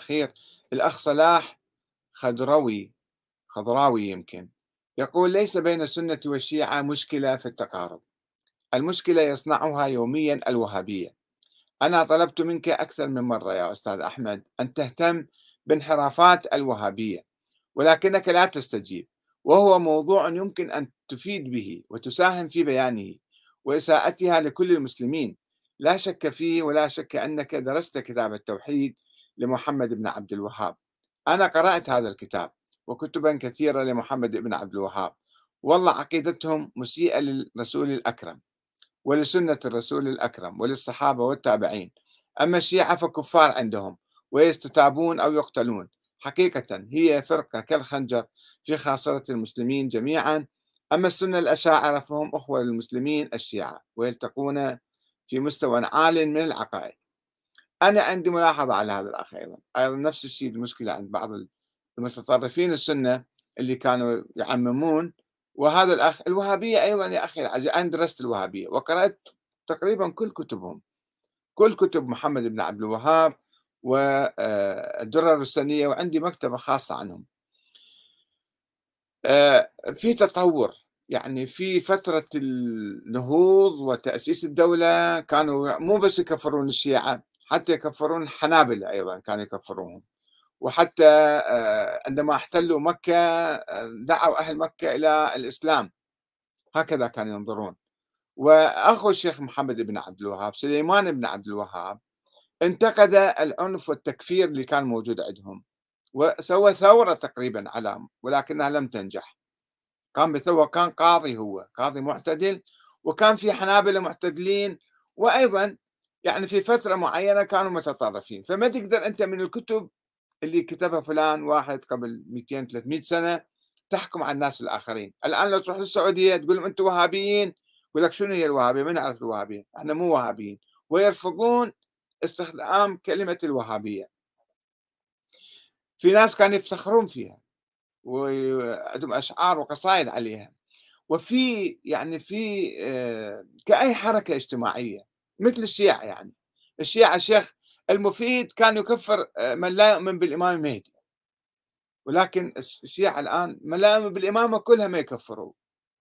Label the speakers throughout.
Speaker 1: الأخير الأخ صلاح خضروي خضراوي يمكن يقول ليس بين السنة والشيعة مشكلة في التقارب. المشكلة يصنعها يوميا الوهابية. أنا طلبت منك أكثر من مرة يا أستاذ أحمد أن تهتم بانحرافات الوهابية ولكنك لا تستجيب وهو موضوع يمكن أن تفيد به وتساهم في بيانه وإساءتها لكل المسلمين. لا شك فيه ولا شك أنك درست كتاب التوحيد لمحمد بن عبد الوهاب. أنا قرأت هذا الكتاب وكتبا كثيرة لمحمد بن عبد الوهاب. والله عقيدتهم مسيئة للرسول الأكرم ولسنة الرسول الأكرم وللصحابة والتابعين. أما الشيعة فكفار عندهم ويستتابون أو يقتلون. حقيقة هي فرقة كالخنجر في خاصرة المسلمين جميعا. أما السنة الأشاعرة فهم أخوة للمسلمين الشيعة ويلتقون في مستوى عال من العقائد. أنا عندي ملاحظة على هذا الأخ أيضا. أيضا نفس الشيء المشكلة عند بعض المتطرفين السنة اللي كانوا يعممون وهذا الأخ الوهابية أيضا يا أخي العزيز أنا درست الوهابية. وقرأت تقريبا كل كتبهم. كل كتب محمد بن عبد الوهاب والدرر السنية وعندي مكتبة خاصة عنهم. آه، في تطور. يعني في فترة النهوض وتأسيس الدولة كانوا مو بس يكفرون الشيعة حتى يكفرون الحنابلة أيضا كانوا يكفرونهم. وحتى آه، عندما احتلوا مكة آه، دعوا أهل مكة إلى الإسلام. هكذا كانوا ينظرون. وأخو الشيخ محمد بن عبد الوهاب سليمان بن عبد الوهاب انتقد العنف والتكفير اللي كان موجود عندهم. وسوى ثورة تقريبا على ولكنها لم تنجح. قام بثورة كان قاضي هو قاضي معتدل. وكان في حنابلة معتدلين. وأيضا يعني في فترة معينة كانوا متطرفين. فما تقدر أنت من الكتب اللي كتبها فلان واحد قبل 200 300 سنة تحكم على الناس الآخرين. الآن لو تروح للسعودية تقول لهم أنتم وهابيين يقول لك شنو هي الوهابية؟ ما نعرف الوهابية. إحنا مو وهابيين. ويرفضون استخدام كلمة الوهابية. في ناس كانوا يفتخرون فيها وعندهم أشعار وقصائد عليها. وفي يعني في آه، كأي حركة اجتماعية مثل الشيعة يعني. الشيعة الشيخ المفيد كان يكفر آه، من لا يؤمن بالإمام المهدي ولكن الشيعة الآن من لا يؤمن بالإمامة كلها ما يكفروا.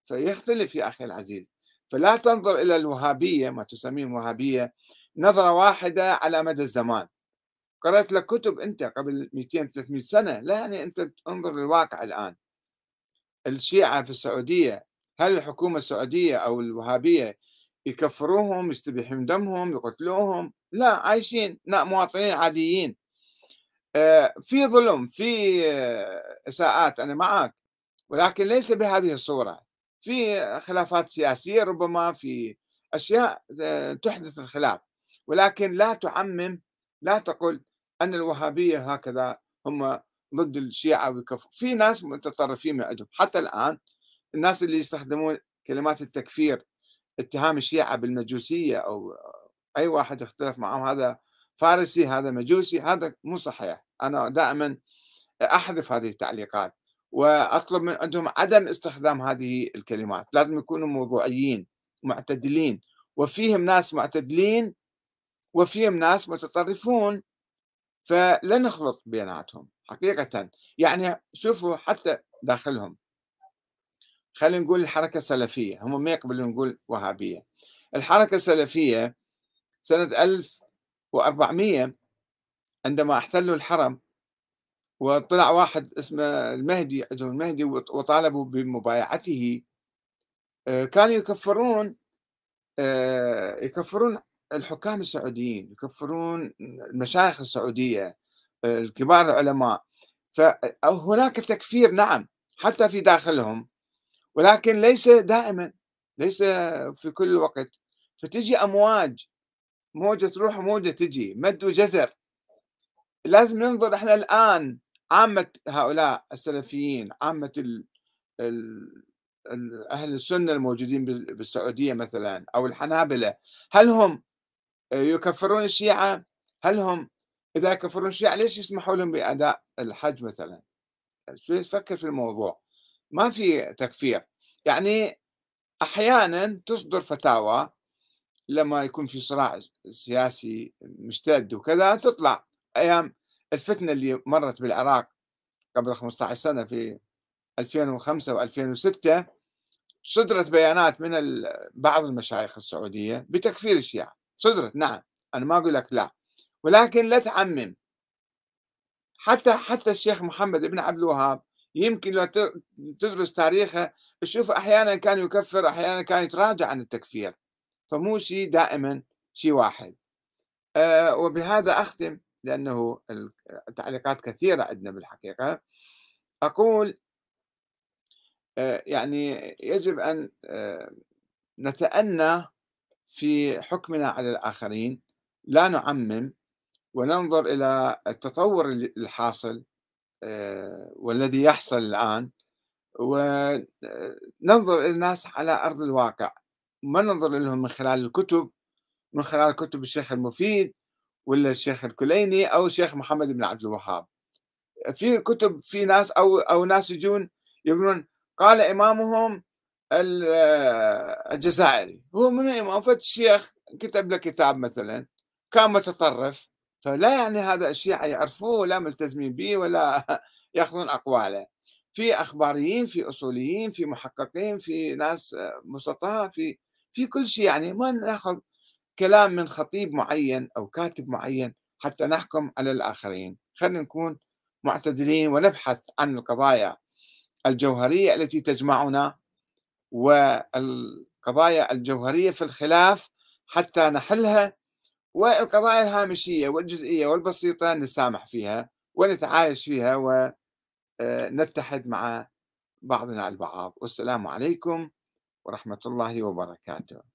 Speaker 1: فيختلف يا أخي العزيز. فلا تنظر إلى الوهابية ما تسميه الوهابية نظرة واحدة على مدى الزمان. قرأت لك كتب أنت قبل 200 300 سنة. لا يعني أنت انظر للواقع الآن. الشيعة في السعودية هل الحكومة السعودية أو الوهابية يكفروهم يستبيحون دمهم يقتلوهم. لا عايشين لا مواطنين عاديين. آه، في ظلم في آه، إساءات أنا معك ولكن ليس بهذه الصورة. في خلافات سياسية ربما في أشياء آه، تحدث الخلاف. ولكن لا تعمم لا تقل أن الوهابية هكذا هم ضد الشيعة ويكفر في ناس متطرفين من عندهم. حتى الآن الناس اللي يستخدمون كلمات التكفير اتهام الشيعة بالمجوسية أو أي واحد يختلف معهم هذا فارسي هذا مجوسي هذا مو صحيح. أنا دائما أحذف هذه التعليقات وأطلب من عندهم عدم استخدام هذه الكلمات. لازم يكونوا موضوعيين معتدلين وفيهم ناس معتدلين وفيهم ناس متطرفون. فلا نخلط بيناتهم حقيقة. يعني شوفوا حتى داخلهم. خلينا نقول الحركة السلفية هم ما يقبلون نقول وهابية. الحركة السلفية سنة 1400 عندما احتلوا الحرم وطلع واحد اسمه المهدي عندهم المهدي وطالبوا بمبايعته آه، كانوا يكفرون آه، يكفرون الحكام السعوديين يكفرون المشايخ السعودية الكبار العلماء. فهناك تكفير نعم حتى في داخلهم. ولكن ليس دائما ليس في كل وقت فتجي أمواج موجة تروح وموجة تجي مد وجزر. لازم ننظر إحنا الآن عامة هؤلاء السلفيين عامة ال ال أهل السنة الموجودين بالسعودية مثلا أو الحنابلة. هل هم يكفرون الشيعة؟ هل هم إذا يكفرون الشيعة ليش يسمحوا لهم بأداء الحج مثلا؟ شو تفكر في الموضوع؟ ما في تكفير. يعني أحيانا تصدر فتاوى لما يكون في صراع سياسي مشتد وكذا تطلع أيام الفتنة اللي مرت بالعراق قبل 15 سنة في 2005 و2006 صدرت بيانات من بعض المشايخ السعودية بتكفير الشيعة. صدرت نعم أنا ما أقول لك لا. ولكن لا تعمم. حتى حتى الشيخ محمد بن عبد الوهاب يمكن لو تدرس تاريخه تشوف أحيانا كان يكفر أحيانا كان يتراجع عن التكفير. فمو شيء دائما شيء واحد. أه وبهذا أختم لأنه التعليقات كثيرة عندنا بالحقيقة. أقول أه يعني يجب أن أه نتأنى في حكمنا على الآخرين. لا نعمم وننظر إلى التطور الحاصل. والذي يحصل الآن وننظر إلى الناس على أرض الواقع. ما ننظر لهم من خلال الكتب؟ من خلال كتب الشيخ المفيد ولا الشيخ الكليني أو الشيخ محمد بن عبد الوهاب؟ في كتب في ناس أو أو ناس يجون يقولون قال إمامهم آه، الجزائري. هو من إمام الشيخ كتب له كتاب مثلا كان متطرف. فلا يعني هذا الشيعة يعرفوه ولا ملتزمين به ولا يأخذون أقواله. في أخباريين في أصوليين في محققين في ناس مسطحة في في كل شيء. يعني ما نأخذ كلام من خطيب معين أو كاتب معين حتى نحكم على الآخرين. خلينا نكون معتدلين ونبحث عن القضايا الجوهرية التي تجمعنا والقضايا الجوهرية في الخلاف حتى نحلها والقضايا الهامشية والجزئية والبسيطة نسامح فيها ونتعايش فيها ونتحد مع بعضنا البعض. والسلام عليكم ورحمة الله وبركاته.